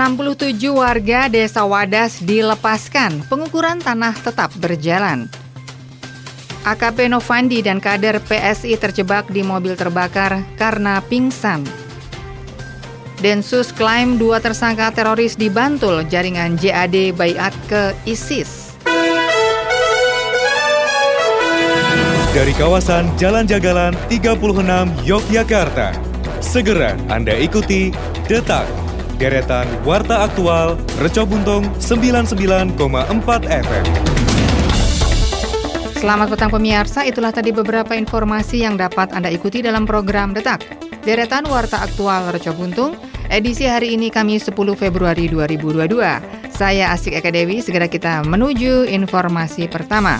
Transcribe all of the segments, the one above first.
67 warga Desa Wadas dilepaskan, pengukuran tanah tetap berjalan. AKP Novandi dan kader PSI terjebak di mobil terbakar karena pingsan. Densus klaim dua tersangka teroris di Bantul jaringan JAD Bayat ke ISIS. Dari kawasan Jalan Jagalan 36 Yogyakarta, segera Anda ikuti Detak deretan Warta Aktual Reco Buntung 99,4 FM. Selamat petang pemirsa, itulah tadi beberapa informasi yang dapat Anda ikuti dalam program Detak. Deretan Warta Aktual Reco Buntung, edisi hari ini Kamis 10 Februari 2022. Saya Asik Eka Dewi, segera kita menuju informasi pertama.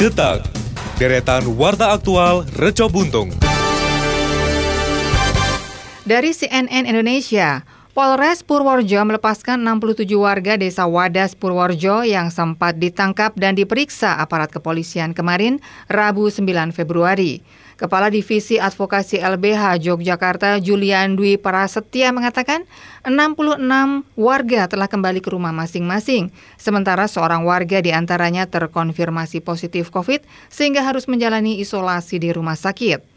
Detak, deretan Warta Aktual Reco Buntung. Dari CNN Indonesia, Polres Purworejo melepaskan 67 warga desa Wadas Purworejo yang sempat ditangkap dan diperiksa aparat kepolisian kemarin, Rabu 9 Februari. Kepala Divisi Advokasi LBH Yogyakarta Julian Dwi Prasetya mengatakan 66 warga telah kembali ke rumah masing-masing, sementara seorang warga di antaranya terkonfirmasi positif COVID sehingga harus menjalani isolasi di rumah sakit.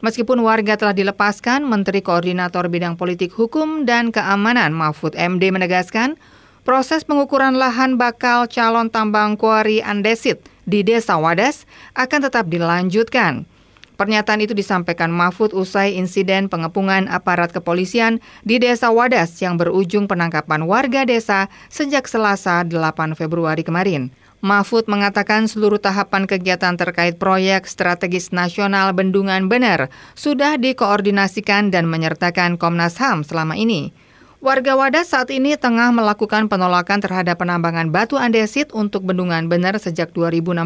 Meskipun warga telah dilepaskan, Menteri Koordinator Bidang Politik Hukum dan Keamanan Mahfud MD menegaskan, proses pengukuran lahan bakal calon tambang kuari andesit di Desa Wadas akan tetap dilanjutkan. Pernyataan itu disampaikan Mahfud usai insiden pengepungan aparat kepolisian di Desa Wadas yang berujung penangkapan warga desa sejak Selasa 8 Februari kemarin. Mahfud mengatakan seluruh tahapan kegiatan terkait proyek strategis nasional Bendungan Bener sudah dikoordinasikan dan menyertakan Komnas HAM selama ini. Warga Wadas saat ini tengah melakukan penolakan terhadap penambangan batu andesit untuk Bendungan Bener sejak 2016.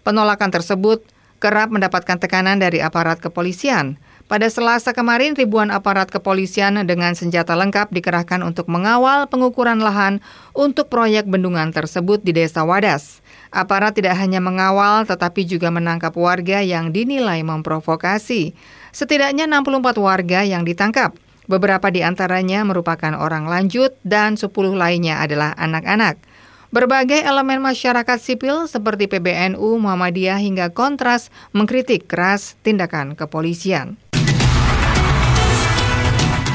Penolakan tersebut kerap mendapatkan tekanan dari aparat kepolisian. Pada Selasa kemarin, ribuan aparat kepolisian dengan senjata lengkap dikerahkan untuk mengawal pengukuran lahan untuk proyek bendungan tersebut di Desa Wadas. Aparat tidak hanya mengawal, tetapi juga menangkap warga yang dinilai memprovokasi. Setidaknya 64 warga yang ditangkap. Beberapa di antaranya merupakan orang lanjut dan 10 lainnya adalah anak-anak. Berbagai elemen masyarakat sipil seperti PBNU, Muhammadiyah hingga Kontras mengkritik keras tindakan kepolisian.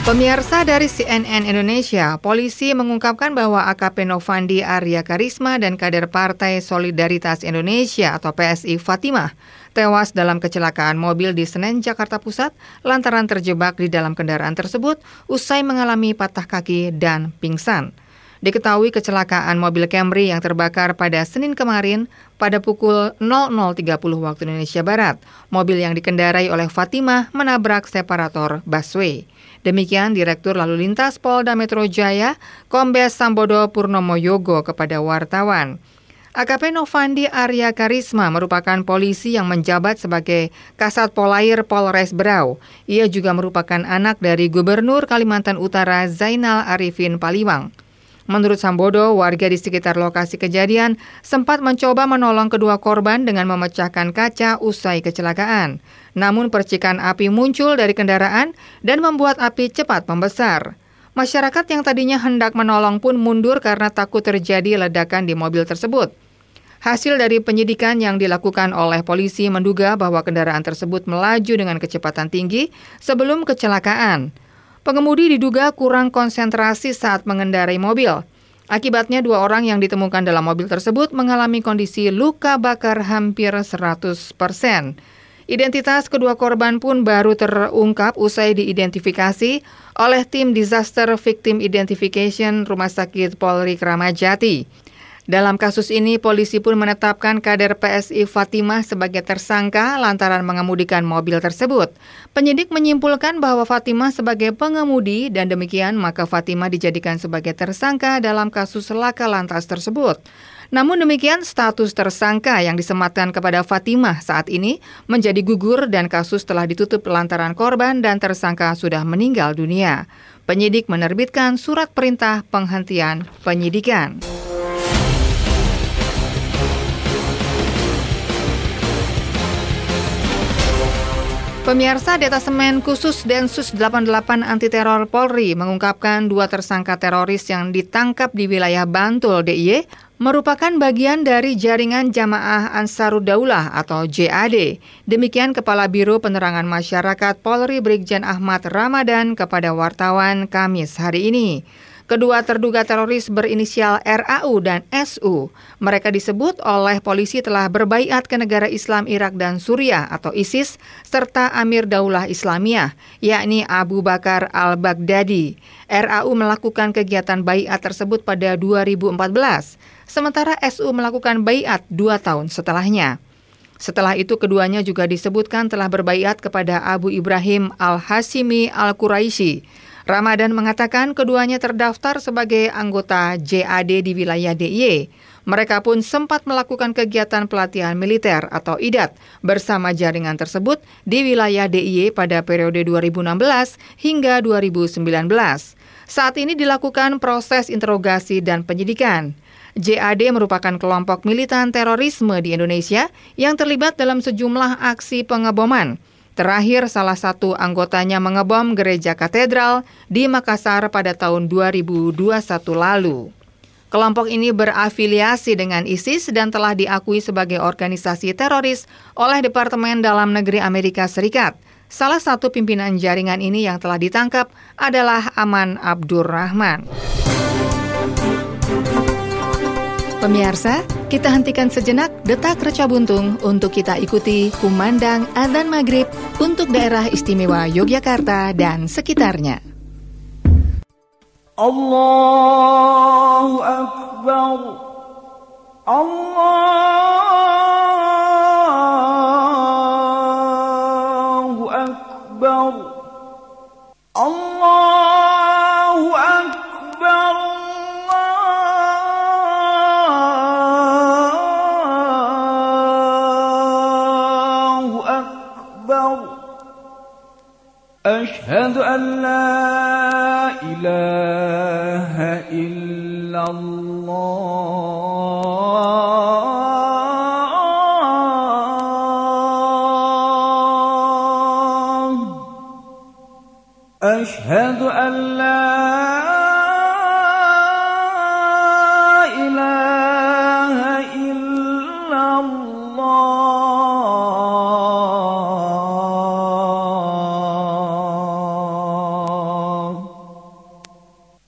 Pemirsa dari CNN Indonesia, polisi mengungkapkan bahwa AKP Novandi Arya Karisma dan kader Partai Solidaritas Indonesia atau PSI Fatimah tewas dalam kecelakaan mobil di Senen, Jakarta Pusat lantaran terjebak di dalam kendaraan tersebut usai mengalami patah kaki dan pingsan. Diketahui kecelakaan mobil Camry yang terbakar pada Senin kemarin pada pukul 00.30 waktu Indonesia Barat. Mobil yang dikendarai oleh Fatimah menabrak separator busway. Demikian Direktur Lalu Lintas Polda Metro Jaya, Kombes Sambodo Purnomo Yogo kepada wartawan. AKP Novandi Arya Karisma merupakan polisi yang menjabat sebagai Kasat Polair Polres Berau. Ia juga merupakan anak dari Gubernur Kalimantan Utara Zainal Arifin Paliwang. Menurut Sambodo, warga di sekitar lokasi kejadian sempat mencoba menolong kedua korban dengan memecahkan kaca usai kecelakaan. Namun percikan api muncul dari kendaraan dan membuat api cepat membesar. Masyarakat yang tadinya hendak menolong pun mundur karena takut terjadi ledakan di mobil tersebut. Hasil dari penyidikan yang dilakukan oleh polisi menduga bahwa kendaraan tersebut melaju dengan kecepatan tinggi sebelum kecelakaan. Pengemudi diduga kurang konsentrasi saat mengendarai mobil. Akibatnya dua orang yang ditemukan dalam mobil tersebut mengalami kondisi luka bakar hampir 100%. Identitas kedua korban pun baru terungkap usai diidentifikasi oleh tim Disaster Victim Identification Rumah Sakit Polri Kramajati. Dalam kasus ini, polisi pun menetapkan kader PSI Fatimah sebagai tersangka lantaran mengemudikan mobil tersebut. Penyidik menyimpulkan bahwa Fatimah sebagai pengemudi dan demikian maka Fatimah dijadikan sebagai tersangka dalam kasus laka lantas tersebut. Namun demikian, status tersangka yang disematkan kepada Fatimah saat ini menjadi gugur dan kasus telah ditutup lantaran korban dan tersangka sudah meninggal dunia. Penyidik menerbitkan surat perintah penghentian penyidikan. Pemirsa Detasemen Khusus Densus 88 Anti Teror Polri mengungkapkan dua tersangka teroris yang ditangkap di wilayah Bantul DIY merupakan bagian dari jaringan Jamaah Ansarudaulah atau JAD. Demikian Kepala Biro Penerangan Masyarakat Polri Brigjen Ahmad Ramadan kepada wartawan Kamis hari ini. Kedua terduga teroris berinisial RAU dan SU. Mereka disebut oleh polisi telah berbaiat ke negara Islam Irak dan Suriah atau ISIS serta Amir Daulah Islamiyah, yakni Abu Bakar al-Baghdadi. RAU melakukan kegiatan baiat tersebut pada 2014, sementara SU melakukan baiat dua tahun setelahnya. Setelah itu keduanya juga disebutkan telah berbaiat kepada Abu Ibrahim al-Hashimi al-Quraisy Ramadan mengatakan keduanya terdaftar sebagai anggota JAD di wilayah DIY. Mereka pun sempat melakukan kegiatan pelatihan militer atau IDAT bersama jaringan tersebut di wilayah DIY pada periode 2016 hingga 2019. Saat ini dilakukan proses interogasi dan penyidikan. JAD merupakan kelompok militan terorisme di Indonesia yang terlibat dalam sejumlah aksi pengeboman Terakhir, salah satu anggotanya mengebom gereja katedral di Makassar pada tahun 2021 lalu. Kelompok ini berafiliasi dengan ISIS dan telah diakui sebagai organisasi teroris oleh Departemen Dalam Negeri Amerika Serikat. Salah satu pimpinan jaringan ini yang telah ditangkap adalah Aman Abdurrahman. Pemirsa, kita hentikan sejenak detak reca buntung untuk kita ikuti kumandang adzan maghrib untuk daerah istimewa Yogyakarta dan sekitarnya. Allahu Akbar Allahu أن لا إله إلا الله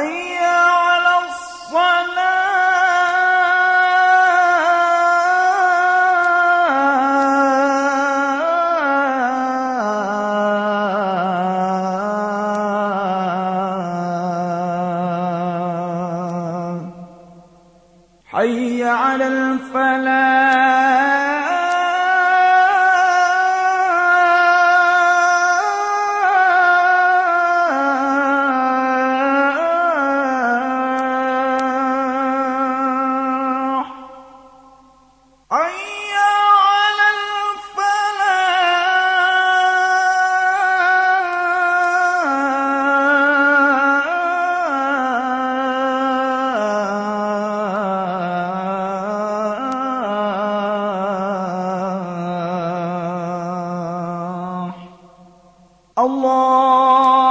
وَإِنْ Allah.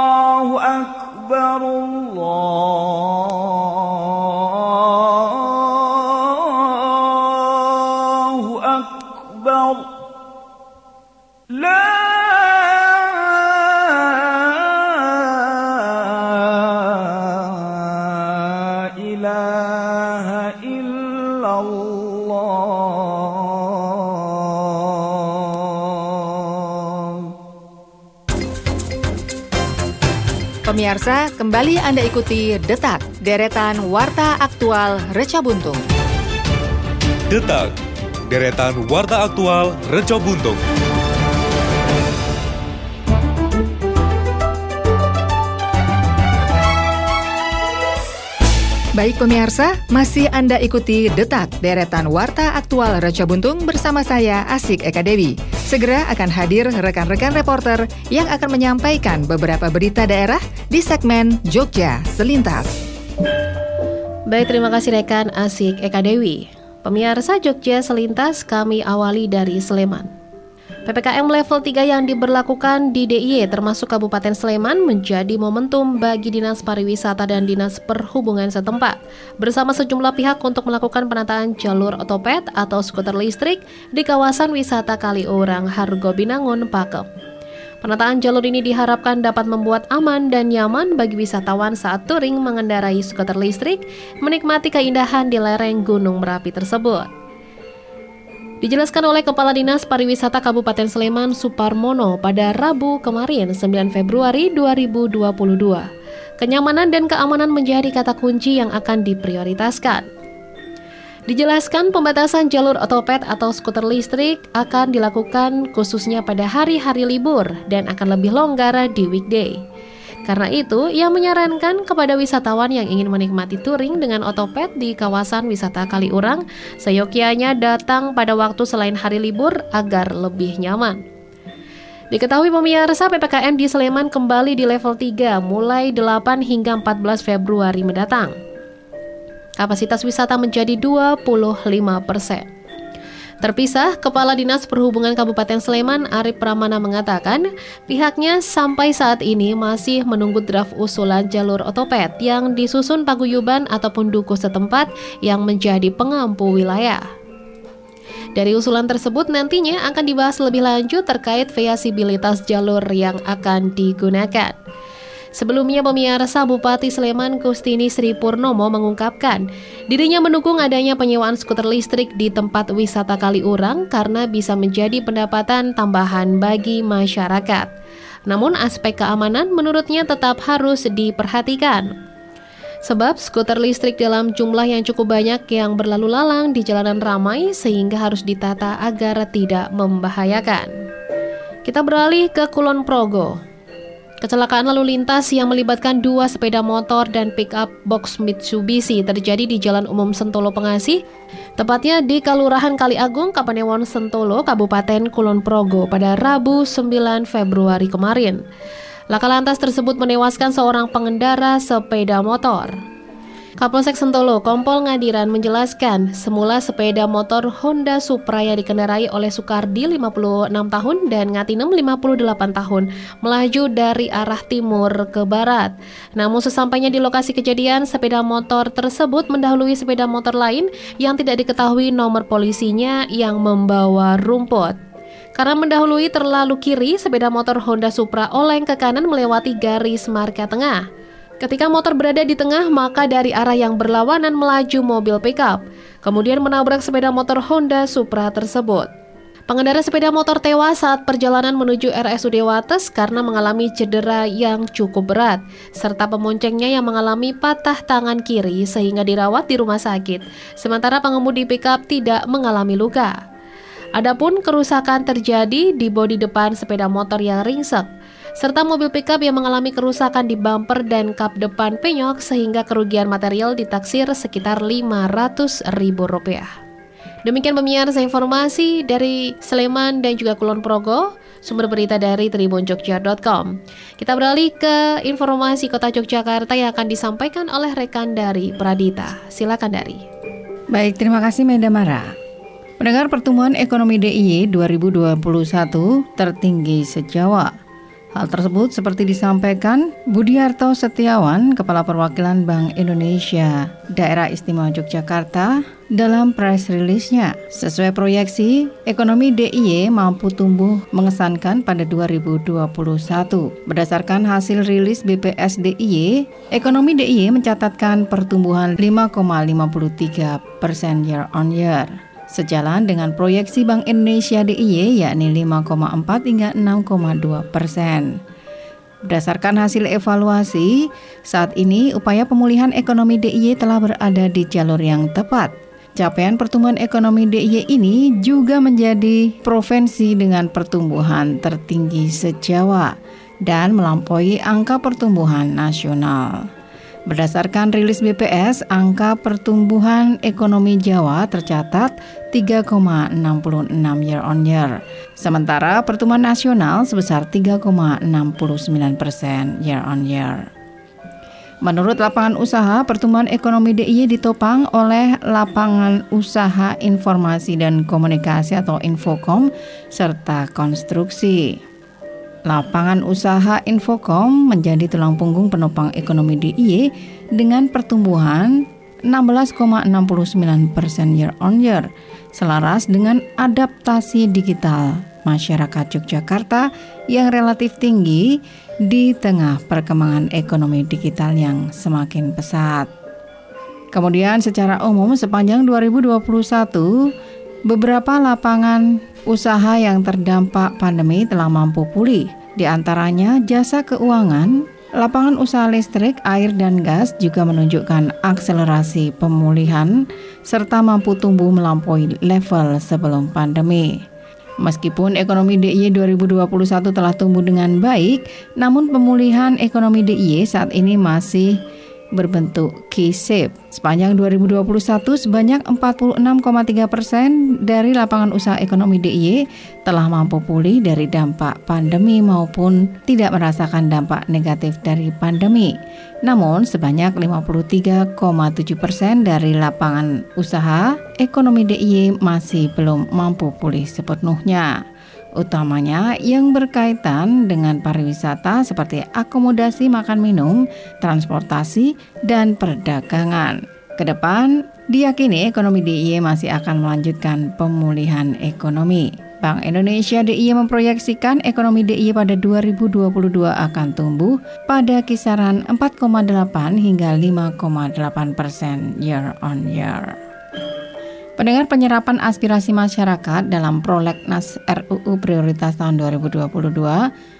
Pemirsa, kembali Anda ikuti Detak, deretan Warta Aktual Reca Buntung. Detak, deretan Warta Aktual Reco Buntung. Baik pemirsa, masih Anda ikuti Detak, deretan Warta Aktual Reca Buntung bersama saya Asik Eka Dewi. Segera akan hadir rekan-rekan reporter yang akan menyampaikan beberapa berita daerah di segmen Jogja Selintas. Baik, terima kasih rekan Asik Eka Dewi. Pemirsa Jogja Selintas kami awali dari Sleman. PPKM level 3 yang diberlakukan di DIY termasuk Kabupaten Sleman menjadi momentum bagi Dinas Pariwisata dan Dinas Perhubungan setempat bersama sejumlah pihak untuk melakukan penataan jalur otopet atau skuter listrik di kawasan wisata Kaliurang, Hargo Binangun, Pakem. Penataan jalur ini diharapkan dapat membuat aman dan nyaman bagi wisatawan saat touring mengendarai skuter listrik menikmati keindahan di lereng Gunung Merapi tersebut. Dijelaskan oleh Kepala Dinas Pariwisata Kabupaten Sleman Suparmono pada Rabu kemarin 9 Februari 2022. Kenyamanan dan keamanan menjadi kata kunci yang akan diprioritaskan. Dijelaskan pembatasan jalur otopet atau skuter listrik akan dilakukan khususnya pada hari-hari libur dan akan lebih longgar di weekday. Karena itu, ia menyarankan kepada wisatawan yang ingin menikmati touring dengan otopet di kawasan wisata Kaliurang, seyogyanya datang pada waktu selain hari libur agar lebih nyaman. Diketahui pemirsa PPKM di Sleman kembali di level 3 mulai 8 hingga 14 Februari mendatang. Kapasitas wisata menjadi 25 persen. Terpisah, Kepala Dinas Perhubungan Kabupaten Sleman Arif Pramana mengatakan pihaknya sampai saat ini masih menunggu draft usulan jalur otopet yang disusun paguyuban ataupun duku setempat yang menjadi pengampu wilayah. Dari usulan tersebut nantinya akan dibahas lebih lanjut terkait viasibilitas jalur yang akan digunakan. Sebelumnya pemirsa Bupati Sleman Kustini Sri Purnomo mengungkapkan dirinya mendukung adanya penyewaan skuter listrik di tempat wisata Kaliurang karena bisa menjadi pendapatan tambahan bagi masyarakat. Namun aspek keamanan menurutnya tetap harus diperhatikan. Sebab skuter listrik dalam jumlah yang cukup banyak yang berlalu lalang di jalanan ramai sehingga harus ditata agar tidak membahayakan. Kita beralih ke Kulon Progo. Kecelakaan lalu lintas yang melibatkan dua sepeda motor dan pick-up box Mitsubishi terjadi di Jalan Umum Sentolo Pengasih, tepatnya di Kalurahan Kali Agung, Kapanewon Sentolo, Kabupaten Kulon Progo pada Rabu 9 Februari kemarin. Laka lantas tersebut menewaskan seorang pengendara sepeda motor. Kapolsek Sentolo, Kompol Ngadiran menjelaskan, semula sepeda motor Honda Supra yang dikendarai oleh Sukardi 56 tahun dan Ngatinem 58 tahun melaju dari arah timur ke barat. Namun sesampainya di lokasi kejadian, sepeda motor tersebut mendahului sepeda motor lain yang tidak diketahui nomor polisinya yang membawa rumput. Karena mendahului terlalu kiri, sepeda motor Honda Supra oleng ke kanan melewati garis marka tengah. Ketika motor berada di tengah, maka dari arah yang berlawanan melaju mobil pickup, kemudian menabrak sepeda motor Honda Supra tersebut. Pengendara sepeda motor tewas saat perjalanan menuju RSUD Wates karena mengalami cedera yang cukup berat, serta pemoncengnya yang mengalami patah tangan kiri sehingga dirawat di rumah sakit, sementara pengemudi pickup tidak mengalami luka. Adapun kerusakan terjadi di bodi depan sepeda motor yang ringsek serta mobil pickup yang mengalami kerusakan di bumper dan kap depan penyok sehingga kerugian material ditaksir sekitar 500 ribu rupiah. Demikian pemirsa informasi dari Sleman dan juga Kulon Progo, sumber berita dari tribunjogja.com. Kita beralih ke informasi kota Yogyakarta yang akan disampaikan oleh rekan dari Pradita. Silakan dari. Baik, terima kasih Meda Mara. Mendengar pertumbuhan ekonomi DIY 2021 tertinggi sejawa. Hal tersebut seperti disampaikan Budiarto Setiawan, Kepala Perwakilan Bank Indonesia Daerah Istimewa Yogyakarta dalam press release-nya. Sesuai proyeksi, ekonomi DIY mampu tumbuh mengesankan pada 2021. Berdasarkan hasil rilis BPS DIY, ekonomi DIY mencatatkan pertumbuhan 5,53 persen year on year sejalan dengan proyeksi Bank Indonesia DIY yakni 5,4 hingga 6,2 persen. Berdasarkan hasil evaluasi, saat ini upaya pemulihan ekonomi DIY telah berada di jalur yang tepat. Capaian pertumbuhan ekonomi DIY ini juga menjadi provinsi dengan pertumbuhan tertinggi se-Jawa dan melampaui angka pertumbuhan nasional. Berdasarkan rilis BPS, angka pertumbuhan ekonomi Jawa tercatat 3,66 year on year. Sementara pertumbuhan nasional sebesar 3,69 persen year on year. Menurut lapangan usaha, pertumbuhan ekonomi DIY ditopang oleh lapangan usaha informasi dan komunikasi atau Infocom serta konstruksi. Lapangan usaha Infocom menjadi tulang punggung penopang ekonomi DIY dengan pertumbuhan 16,69 persen year on year, selaras dengan adaptasi digital masyarakat Yogyakarta yang relatif tinggi di tengah perkembangan ekonomi digital yang semakin pesat. Kemudian secara umum sepanjang 2021 beberapa lapangan usaha yang terdampak pandemi telah mampu pulih. Di antaranya jasa keuangan, lapangan usaha listrik, air dan gas juga menunjukkan akselerasi pemulihan serta mampu tumbuh melampaui level sebelum pandemi. Meskipun ekonomi DIY 2021 telah tumbuh dengan baik, namun pemulihan ekonomi DIY saat ini masih berbentuk K-shape. Sepanjang 2021 sebanyak 46,3 persen dari lapangan usaha ekonomi DIY telah mampu pulih dari dampak pandemi maupun tidak merasakan dampak negatif dari pandemi. Namun sebanyak 53,7 persen dari lapangan usaha ekonomi DIY masih belum mampu pulih sepenuhnya utamanya yang berkaitan dengan pariwisata seperti akomodasi makan minum, transportasi, dan perdagangan. Ke depan, diyakini ekonomi DIY masih akan melanjutkan pemulihan ekonomi. Bank Indonesia DIY memproyeksikan ekonomi DIY pada 2022 akan tumbuh pada kisaran 4,8 hingga 5,8 persen year on year. Pendengar penyerapan aspirasi masyarakat dalam prolegnas RUU Prioritas tahun 2022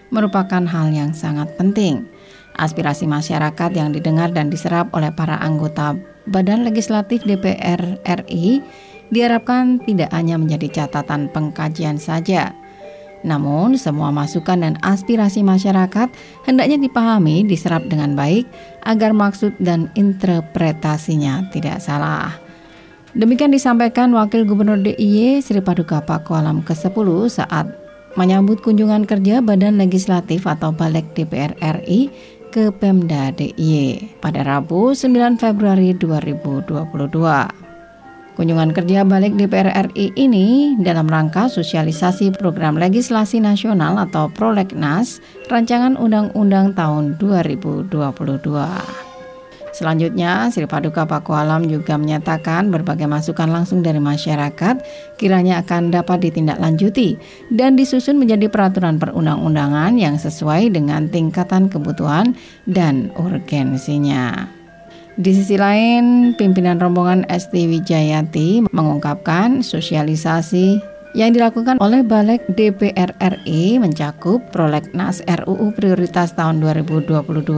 merupakan hal yang sangat penting. Aspirasi masyarakat yang didengar dan diserap oleh para anggota Badan Legislatif DPR RI diharapkan tidak hanya menjadi catatan pengkajian saja, namun, semua masukan dan aspirasi masyarakat hendaknya dipahami, diserap dengan baik agar maksud dan interpretasinya tidak salah. Demikian disampaikan Wakil Gubernur DIY Sri Paduka Pakualam ke-10 saat menyambut kunjungan kerja Badan Legislatif atau Balik DPR RI ke Pemda DIY pada Rabu 9 Februari 2022. Kunjungan kerja balik DPR RI ini dalam rangka sosialisasi program legislasi nasional atau Prolegnas Rancangan Undang-Undang tahun 2022. Selanjutnya, Sri Paduka Pakualam juga menyatakan berbagai masukan langsung dari masyarakat kiranya akan dapat ditindaklanjuti dan disusun menjadi peraturan perundang-undangan yang sesuai dengan tingkatan kebutuhan dan urgensinya. Di sisi lain, pimpinan rombongan ST Wijayati mengungkapkan sosialisasi yang dilakukan oleh Balik DPR RI mencakup Prolegnas RUU Prioritas tahun 2022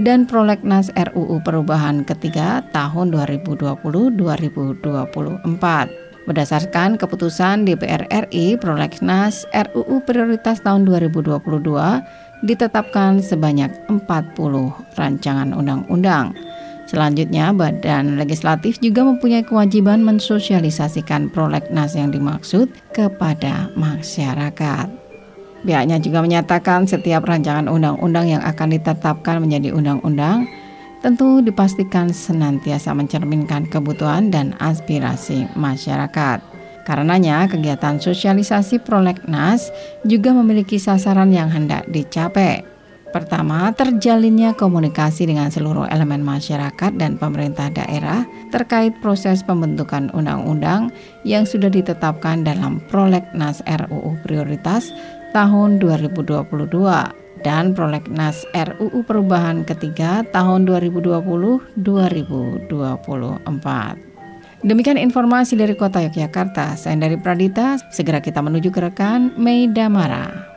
dan Prolegnas RUU Perubahan ketiga tahun 2020-2024. Berdasarkan keputusan DPR RI, Prolegnas RUU Prioritas tahun 2022 ditetapkan sebanyak 40 rancangan undang-undang. Selanjutnya, Badan Legislatif juga mempunyai kewajiban mensosialisasikan prolegnas yang dimaksud kepada masyarakat. Pihaknya juga menyatakan setiap rancangan undang-undang yang akan ditetapkan menjadi undang-undang tentu dipastikan senantiasa mencerminkan kebutuhan dan aspirasi masyarakat. Karenanya, kegiatan sosialisasi prolegnas juga memiliki sasaran yang hendak dicapai. Pertama, terjalinnya komunikasi dengan seluruh elemen masyarakat dan pemerintah daerah terkait proses pembentukan undang-undang yang sudah ditetapkan dalam Prolegnas RUU Prioritas tahun 2022 dan Prolegnas RUU Perubahan ketiga tahun 2020-2024. Demikian informasi dari Kota Yogyakarta. Saya dari Pradita, segera kita menuju ke rekan Mei Damara.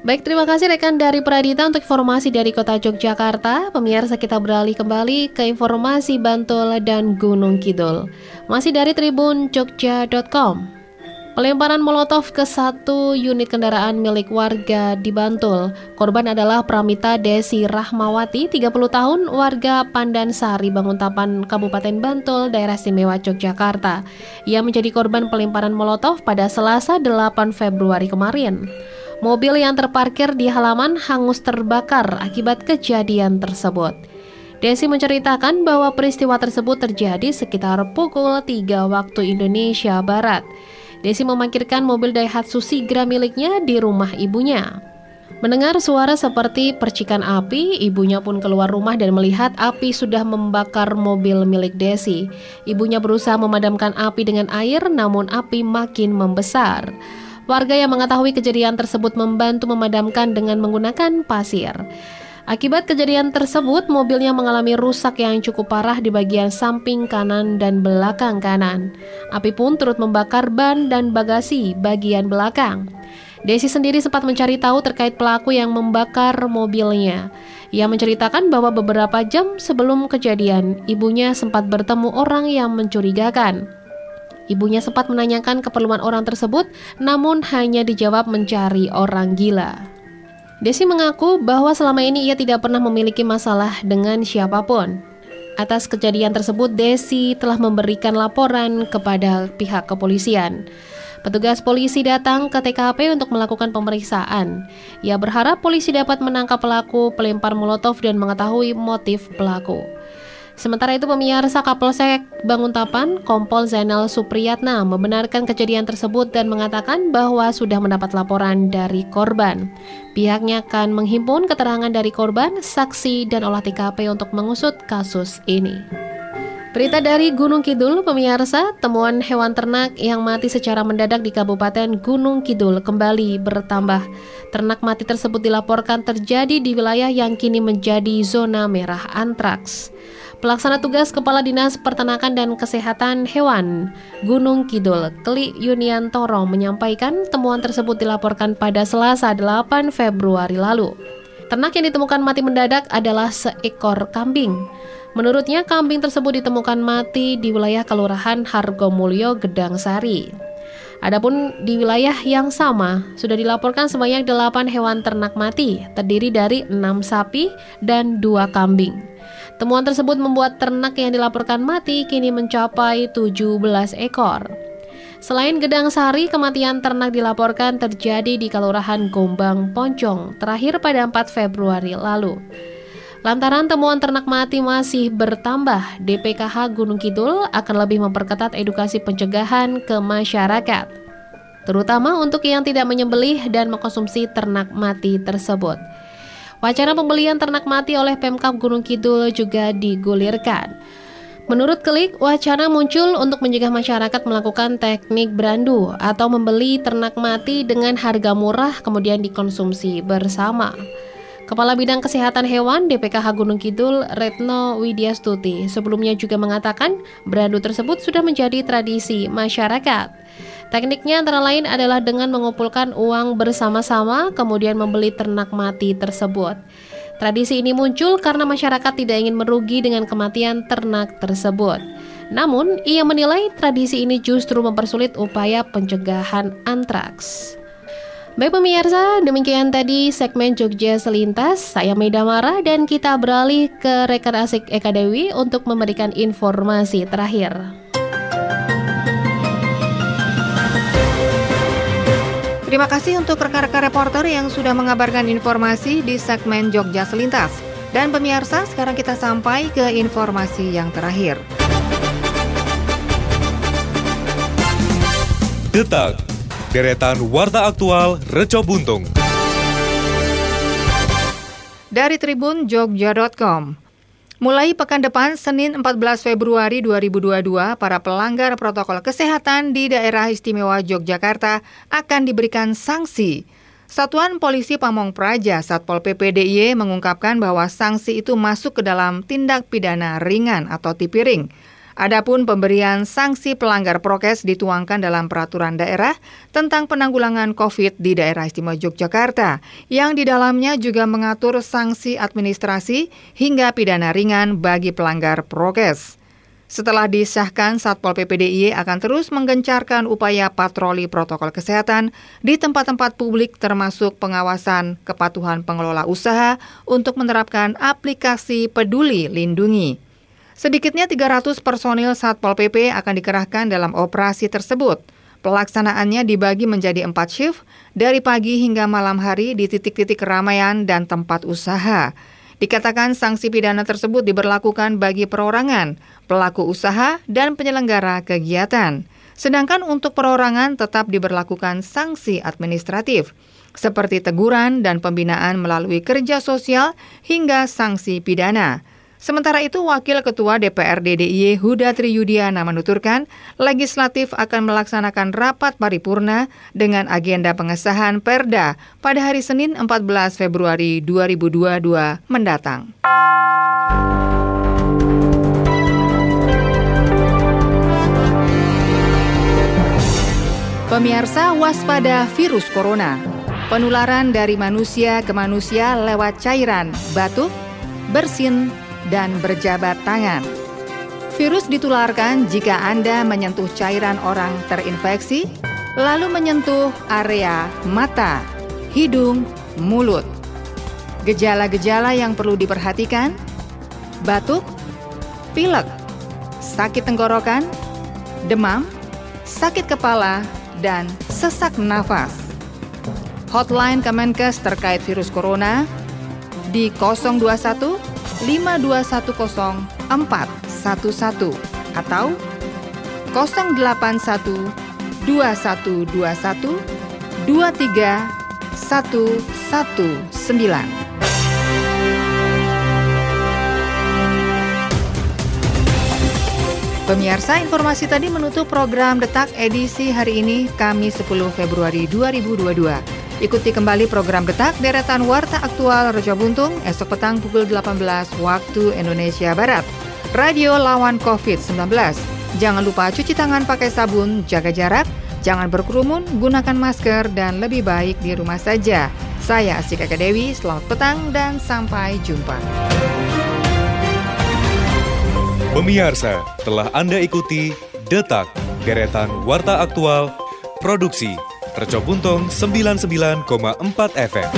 Baik, terima kasih rekan dari Pradita untuk informasi dari Kota Yogyakarta. Pemirsa kita beralih kembali ke informasi Bantul dan Gunung Kidul. Masih dari Tribun Jogja.com. Pelemparan molotov ke satu unit kendaraan milik warga di Bantul. Korban adalah Pramita Desi Rahmawati, 30 tahun, warga Pandansari, Banguntapan, Kabupaten Bantul, Daerah Istimewa Yogyakarta. Ia menjadi korban pelemparan molotov pada Selasa 8 Februari kemarin. Mobil yang terparkir di halaman hangus terbakar akibat kejadian tersebut. Desi menceritakan bahwa peristiwa tersebut terjadi sekitar pukul 3 waktu Indonesia Barat. Desi memarkirkan mobil Daihatsu Sigra miliknya di rumah ibunya. Mendengar suara seperti percikan api, ibunya pun keluar rumah dan melihat api sudah membakar mobil milik Desi. Ibunya berusaha memadamkan api dengan air, namun api makin membesar. Warga yang mengetahui kejadian tersebut membantu memadamkan dengan menggunakan pasir. Akibat kejadian tersebut, mobilnya mengalami rusak yang cukup parah di bagian samping kanan dan belakang kanan. Api pun turut membakar ban dan bagasi bagian belakang. Desi sendiri sempat mencari tahu terkait pelaku yang membakar mobilnya. Ia menceritakan bahwa beberapa jam sebelum kejadian, ibunya sempat bertemu orang yang mencurigakan. Ibunya sempat menanyakan keperluan orang tersebut, namun hanya dijawab mencari orang gila. Desi mengaku bahwa selama ini ia tidak pernah memiliki masalah dengan siapa pun. Atas kejadian tersebut, Desi telah memberikan laporan kepada pihak kepolisian. Petugas polisi datang ke TKP untuk melakukan pemeriksaan. Ia berharap polisi dapat menangkap pelaku pelempar molotov dan mengetahui motif pelaku. Sementara itu pemirsa Kapolsek Banguntapan Kompol Zainal Supriyatna membenarkan kejadian tersebut dan mengatakan bahwa sudah mendapat laporan dari korban. Pihaknya akan menghimpun keterangan dari korban, saksi, dan olah TKP untuk mengusut kasus ini. Berita dari Gunung Kidul, pemirsa, temuan hewan ternak yang mati secara mendadak di Kabupaten Gunung Kidul kembali bertambah. Ternak mati tersebut dilaporkan terjadi di wilayah yang kini menjadi zona merah antraks. Pelaksana tugas Kepala Dinas Peternakan dan Kesehatan Hewan Gunung Kidul, Kli Yunian Toro menyampaikan temuan tersebut dilaporkan pada Selasa 8 Februari lalu. Ternak yang ditemukan mati mendadak adalah seekor kambing. Menurutnya, kambing tersebut ditemukan mati di wilayah Kelurahan Hargomulyo, Gedang Sari. Adapun di wilayah yang sama, sudah dilaporkan sebanyak 8 hewan ternak mati, terdiri dari 6 sapi dan 2 kambing. Temuan tersebut membuat ternak yang dilaporkan mati kini mencapai 17 ekor. Selain Gedang Sari, kematian ternak dilaporkan terjadi di Kelurahan Gombang, Poncong, terakhir pada 4 Februari lalu. Lantaran temuan ternak mati masih bertambah, DPKH Gunung Kidul akan lebih memperketat edukasi pencegahan ke masyarakat, terutama untuk yang tidak menyembelih dan mengkonsumsi ternak mati tersebut. Wacana pembelian ternak mati oleh Pemkap Gunung Kidul juga digulirkan. Menurut Klik, wacana muncul untuk mencegah masyarakat melakukan teknik berandu atau membeli ternak mati dengan harga murah kemudian dikonsumsi bersama. Kepala Bidang Kesehatan Hewan DPKH Gunung Kidul, Retno Widyastuti, sebelumnya juga mengatakan berandu tersebut sudah menjadi tradisi masyarakat. Tekniknya antara lain adalah dengan mengumpulkan uang bersama-sama kemudian membeli ternak mati tersebut. Tradisi ini muncul karena masyarakat tidak ingin merugi dengan kematian ternak tersebut. Namun, ia menilai tradisi ini justru mempersulit upaya pencegahan antraks. Baik pemirsa, demikian tadi segmen Jogja Selintas. Saya Meda Mara dan kita beralih ke rekan asik Eka Dewi untuk memberikan informasi terakhir. Terima kasih untuk rekan-rekan reporter yang sudah mengabarkan informasi di segmen Jogja Selintas. Dan pemirsa, sekarang kita sampai ke informasi yang terakhir. Detak, deretan warta aktual Reco Buntung. Dari Tribun Jogja.com, Mulai pekan depan, Senin 14 Februari 2022, para pelanggar protokol kesehatan di daerah istimewa Yogyakarta akan diberikan sanksi. Satuan Polisi Pamong Praja Satpol PP DIY mengungkapkan bahwa sanksi itu masuk ke dalam tindak pidana ringan atau tipiring. Adapun pemberian sanksi pelanggar prokes dituangkan dalam peraturan daerah tentang penanggulangan COVID di daerah istimewa Yogyakarta, yang di dalamnya juga mengatur sanksi administrasi hingga pidana ringan bagi pelanggar prokes. Setelah disahkan, Satpol PP DIY akan terus menggencarkan upaya patroli protokol kesehatan di tempat-tempat publik termasuk pengawasan kepatuhan pengelola usaha untuk menerapkan aplikasi peduli lindungi. Sedikitnya 300 personil Satpol PP akan dikerahkan dalam operasi tersebut. Pelaksanaannya dibagi menjadi empat shift dari pagi hingga malam hari di titik-titik keramaian dan tempat usaha. Dikatakan sanksi pidana tersebut diberlakukan bagi perorangan, pelaku usaha, dan penyelenggara kegiatan. Sedangkan untuk perorangan tetap diberlakukan sanksi administratif, seperti teguran dan pembinaan melalui kerja sosial hingga sanksi pidana. Sementara itu, Wakil Ketua DPRD DIY Huda Triyudiana menuturkan, legislatif akan melaksanakan rapat paripurna dengan agenda pengesahan Perda pada hari Senin 14 Februari 2022 mendatang. Pemirsa waspada virus corona. Penularan dari manusia ke manusia lewat cairan, batuk, bersin, dan berjabat tangan. Virus ditularkan jika Anda menyentuh cairan orang terinfeksi, lalu menyentuh area mata, hidung, mulut. Gejala-gejala yang perlu diperhatikan: batuk, pilek, sakit tenggorokan, demam, sakit kepala, dan sesak nafas. Hotline Kemenkes terkait virus corona di 021 5210411 atau 081 2121 23119. Pemirsa, informasi tadi menutup program Detak edisi hari ini, Kamis 10 Februari 2022. Ikuti kembali program Detak Deretan Warta Aktual Rejo Buntung esok petang pukul 18 waktu Indonesia Barat. Radio lawan COVID-19. Jangan lupa cuci tangan pakai sabun, jaga jarak, jangan berkerumun, gunakan masker, dan lebih baik di rumah saja. Saya Asik Eka Dewi, selamat petang dan sampai jumpa. Pemirsa, telah Anda ikuti Detak Deretan Warta Aktual Produksi Reco Buntung 99,4 FM.